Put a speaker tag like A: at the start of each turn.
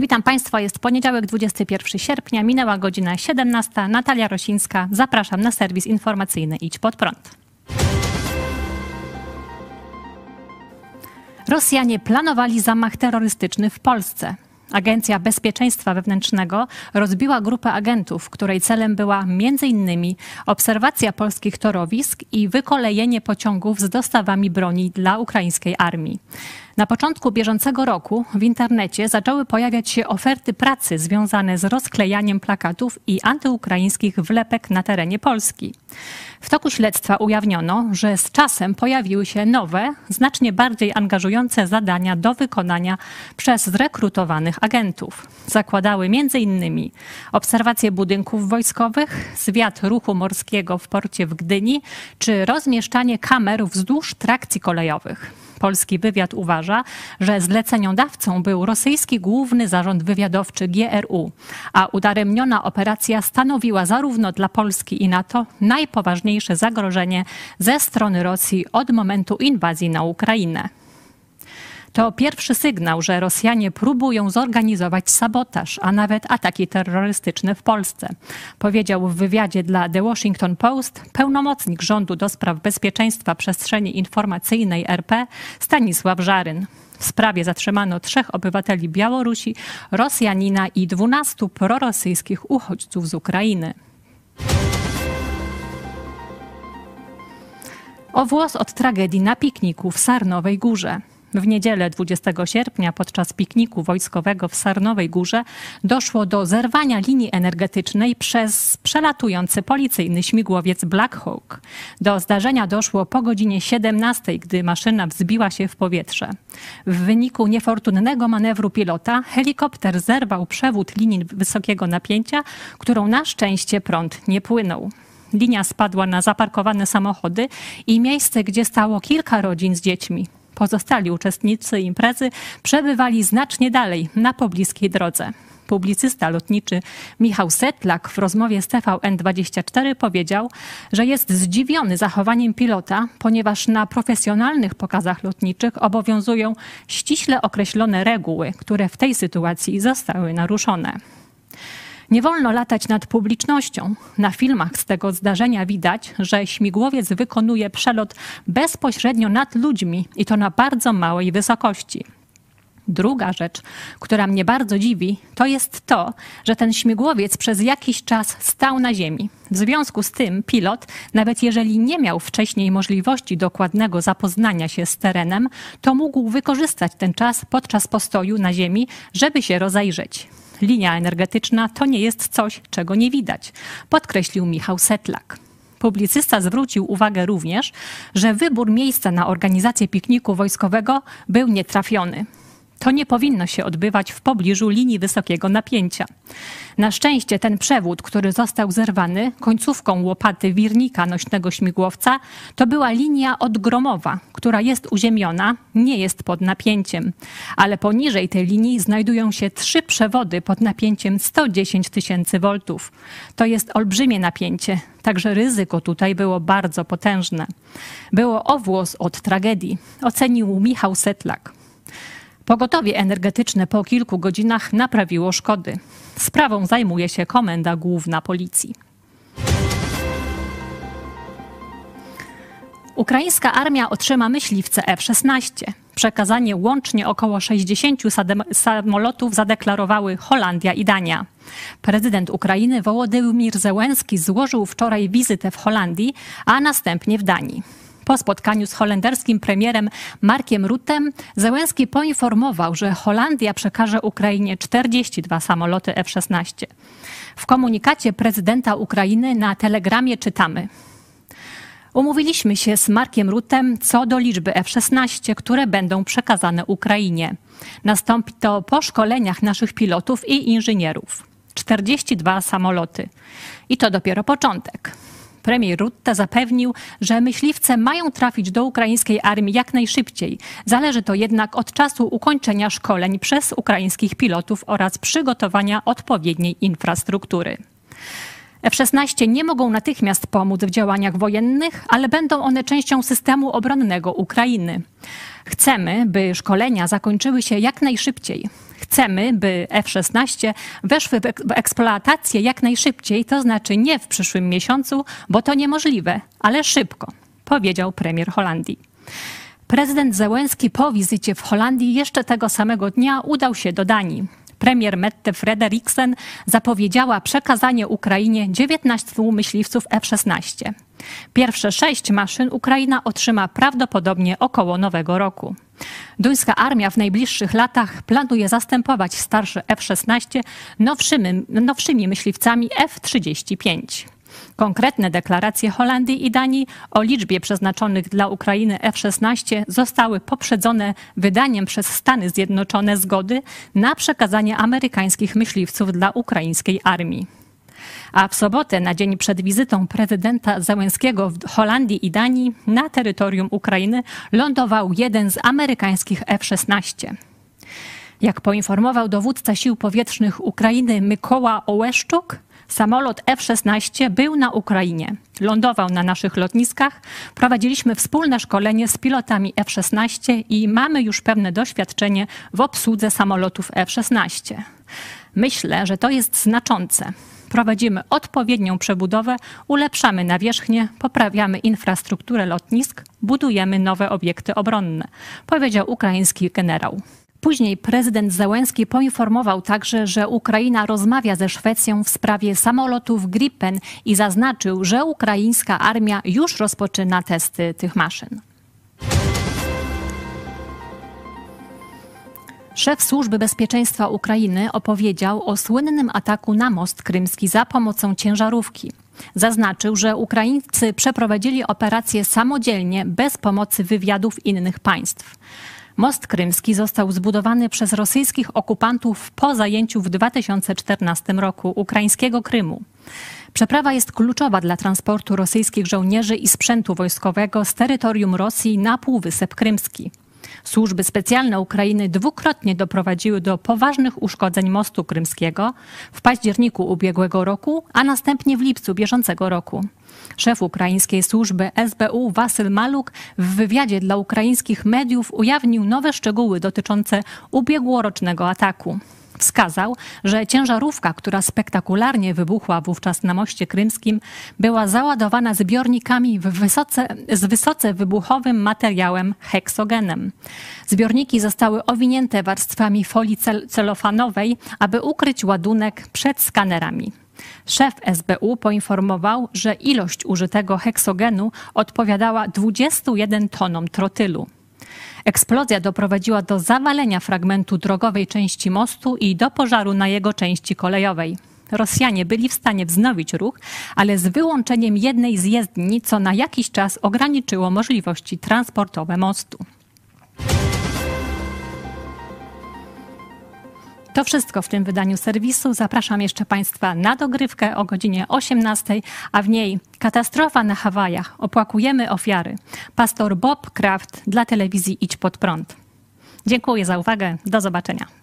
A: Witam Państwa, jest poniedziałek 21 sierpnia, minęła godzina 17. Natalia Rosińska, zapraszam na serwis informacyjny Idź Pod Prąd. Rosjanie planowali zamach terrorystyczny w Polsce. Agencja Bezpieczeństwa Wewnętrznego rozbiła grupę agentów, której celem była m.in. obserwacja polskich torowisk i wykolejenie pociągów z dostawami broni dla ukraińskiej armii. Na początku bieżącego roku w internecie zaczęły pojawiać się oferty pracy związane z rozklejaniem plakatów i antyukraińskich wlepek na terenie Polski. W toku śledztwa ujawniono, że z czasem pojawiły się nowe, znacznie bardziej angażujące zadania do wykonania przez zrekrutowanych agentów. Zakładały m.in. obserwację budynków wojskowych, zwiat ruchu morskiego w porcie w Gdyni czy rozmieszczanie kamer wzdłuż trakcji kolejowych. Polski wywiad uważa, że zleceniodawcą był rosyjski główny zarząd wywiadowczy GRU, a udaremniona operacja stanowiła zarówno dla Polski i NATO najpoważniejsze zagrożenie ze strony Rosji od momentu inwazji na Ukrainę. To pierwszy sygnał, że Rosjanie próbują zorganizować sabotaż, a nawet ataki terrorystyczne w Polsce, powiedział w wywiadzie dla The Washington Post pełnomocnik rządu do spraw bezpieczeństwa przestrzeni informacyjnej RP Stanisław Żaryn. W sprawie zatrzymano trzech obywateli Białorusi, Rosjanina i dwunastu prorosyjskich uchodźców z Ukrainy. O włos od tragedii na pikniku w Sarnowej Górze. W niedzielę 20 sierpnia podczas pikniku wojskowego w Sarnowej Górze doszło do zerwania linii energetycznej przez przelatujący policyjny śmigłowiec Black Hawk. Do zdarzenia doszło po godzinie 17, gdy maszyna wzbiła się w powietrze. W wyniku niefortunnego manewru pilota helikopter zerwał przewód linii wysokiego napięcia, którą na szczęście prąd nie płynął. Linia spadła na zaparkowane samochody i miejsce, gdzie stało kilka rodzin z dziećmi. Pozostali uczestnicy imprezy przebywali znacznie dalej, na pobliskiej drodze. Publicysta lotniczy Michał Setlak w rozmowie z TVN24 powiedział, że jest zdziwiony zachowaniem pilota, ponieważ na profesjonalnych pokazach lotniczych obowiązują ściśle określone reguły, które w tej sytuacji zostały naruszone. Nie wolno latać nad publicznością. Na filmach z tego zdarzenia widać, że śmigłowiec wykonuje przelot bezpośrednio nad ludźmi i to na bardzo małej wysokości. Druga rzecz, która mnie bardzo dziwi, to jest to, że ten śmigłowiec przez jakiś czas stał na ziemi. W związku z tym pilot, nawet jeżeli nie miał wcześniej możliwości dokładnego zapoznania się z terenem, to mógł wykorzystać ten czas podczas postoju na ziemi, żeby się rozejrzeć linia energetyczna to nie jest coś, czego nie widać, podkreślił Michał Setlak. Publicysta zwrócił uwagę również, że wybór miejsca na organizację pikniku wojskowego był nietrafiony. To nie powinno się odbywać w pobliżu linii wysokiego napięcia. Na szczęście ten przewód, który został zerwany końcówką łopaty wirnika nośnego śmigłowca, to była linia odgromowa, która jest uziemiona, nie jest pod napięciem. Ale poniżej tej linii znajdują się trzy przewody pod napięciem 110 tysięcy voltów. To jest olbrzymie napięcie, także ryzyko tutaj było bardzo potężne. Było o włos od tragedii, ocenił Michał Setlak. Pogotowie energetyczne po kilku godzinach naprawiło szkody. Sprawą zajmuje się Komenda Główna Policji. Ukraińska armia otrzyma myśliwce F-16. Przekazanie łącznie około 60 samolotów zadeklarowały Holandia i Dania. Prezydent Ukrainy Wołodymir Zełenski złożył wczoraj wizytę w Holandii, a następnie w Danii. Po spotkaniu z holenderskim premierem Markiem Ruttem Zełenski poinformował, że Holandia przekaże Ukrainie 42 samoloty F-16. W komunikacie prezydenta Ukrainy na telegramie czytamy: Umówiliśmy się z Markiem Rutem co do liczby F-16, które będą przekazane Ukrainie. Nastąpi to po szkoleniach naszych pilotów i inżynierów. 42 samoloty. I to dopiero początek. Premier Rutte zapewnił, że myśliwce mają trafić do ukraińskiej armii jak najszybciej. Zależy to jednak od czasu ukończenia szkoleń przez ukraińskich pilotów oraz przygotowania odpowiedniej infrastruktury. F-16 nie mogą natychmiast pomóc w działaniach wojennych, ale będą one częścią systemu obronnego Ukrainy. Chcemy, by szkolenia zakończyły się jak najszybciej. Chcemy, by F-16 weszły w eksploatację jak najszybciej, to znaczy nie w przyszłym miesiącu, bo to niemożliwe, ale szybko, powiedział premier Holandii. Prezydent Zełenski po wizycie w Holandii jeszcze tego samego dnia udał się do Danii. Premier Mette Frederiksen zapowiedziała przekazanie Ukrainie 19 myśliwców F-16. Pierwsze sześć maszyn Ukraina otrzyma prawdopodobnie około nowego roku. Duńska armia w najbliższych latach planuje zastępować starsze F-16 nowszymi, nowszymi myśliwcami F-35. Konkretne deklaracje Holandii i Danii o liczbie przeznaczonych dla Ukrainy F-16 zostały poprzedzone wydaniem przez Stany Zjednoczone zgody na przekazanie amerykańskich myśliwców dla ukraińskiej armii. A w sobotę, na dzień przed wizytą prezydenta Załęskiego w Holandii i Danii, na terytorium Ukrainy lądował jeden z amerykańskich F-16. Jak poinformował dowódca sił powietrznych Ukrainy Mykoła Ołeszczuk, Samolot F-16 był na Ukrainie. Lądował na naszych lotniskach. Prowadziliśmy wspólne szkolenie z pilotami F-16 i mamy już pewne doświadczenie w obsłudze samolotów F-16. Myślę, że to jest znaczące. Prowadzimy odpowiednią przebudowę, ulepszamy nawierzchnię, poprawiamy infrastrukturę lotnisk, budujemy nowe obiekty obronne, powiedział ukraiński generał. Później prezydent Zełenski poinformował także, że Ukraina rozmawia ze Szwecją w sprawie samolotów Gripen i zaznaczył, że ukraińska armia już rozpoczyna testy tych maszyn. Szef Służby Bezpieczeństwa Ukrainy opowiedział o słynnym ataku na most krymski za pomocą ciężarówki. Zaznaczył, że Ukraińcy przeprowadzili operację samodzielnie, bez pomocy wywiadów innych państw. Most krymski został zbudowany przez rosyjskich okupantów po zajęciu w 2014 roku ukraińskiego Krymu. Przeprawa jest kluczowa dla transportu rosyjskich żołnierzy i sprzętu wojskowego z terytorium Rosji na Półwysep Krymski. Służby specjalne Ukrainy dwukrotnie doprowadziły do poważnych uszkodzeń mostu krymskiego w październiku ubiegłego roku, a następnie w lipcu bieżącego roku. Szef ukraińskiej służby SBU Wasyl Maluk w wywiadzie dla ukraińskich mediów ujawnił nowe szczegóły dotyczące ubiegłorocznego ataku. Wskazał, że ciężarówka, która spektakularnie wybuchła wówczas na moście krymskim, była załadowana zbiornikami wysoce, z wysoce wybuchowym materiałem heksogenem. Zbiorniki zostały owinięte warstwami folii cel celofanowej, aby ukryć ładunek przed skanerami. Szef SBU poinformował, że ilość użytego heksogenu odpowiadała 21 tonom trotylu. Eksplozja doprowadziła do zawalenia fragmentu drogowej części mostu i do pożaru na jego części kolejowej. Rosjanie byli w stanie wznowić ruch, ale z wyłączeniem jednej z jezdni, co na jakiś czas ograniczyło możliwości transportowe mostu. To wszystko w tym wydaniu serwisu. Zapraszam jeszcze Państwa na dogrywkę o godzinie 18, a w niej katastrofa na Hawajach. Opłakujemy ofiary. Pastor Bob Kraft dla telewizji Idź Pod Prąd. Dziękuję za uwagę. Do zobaczenia.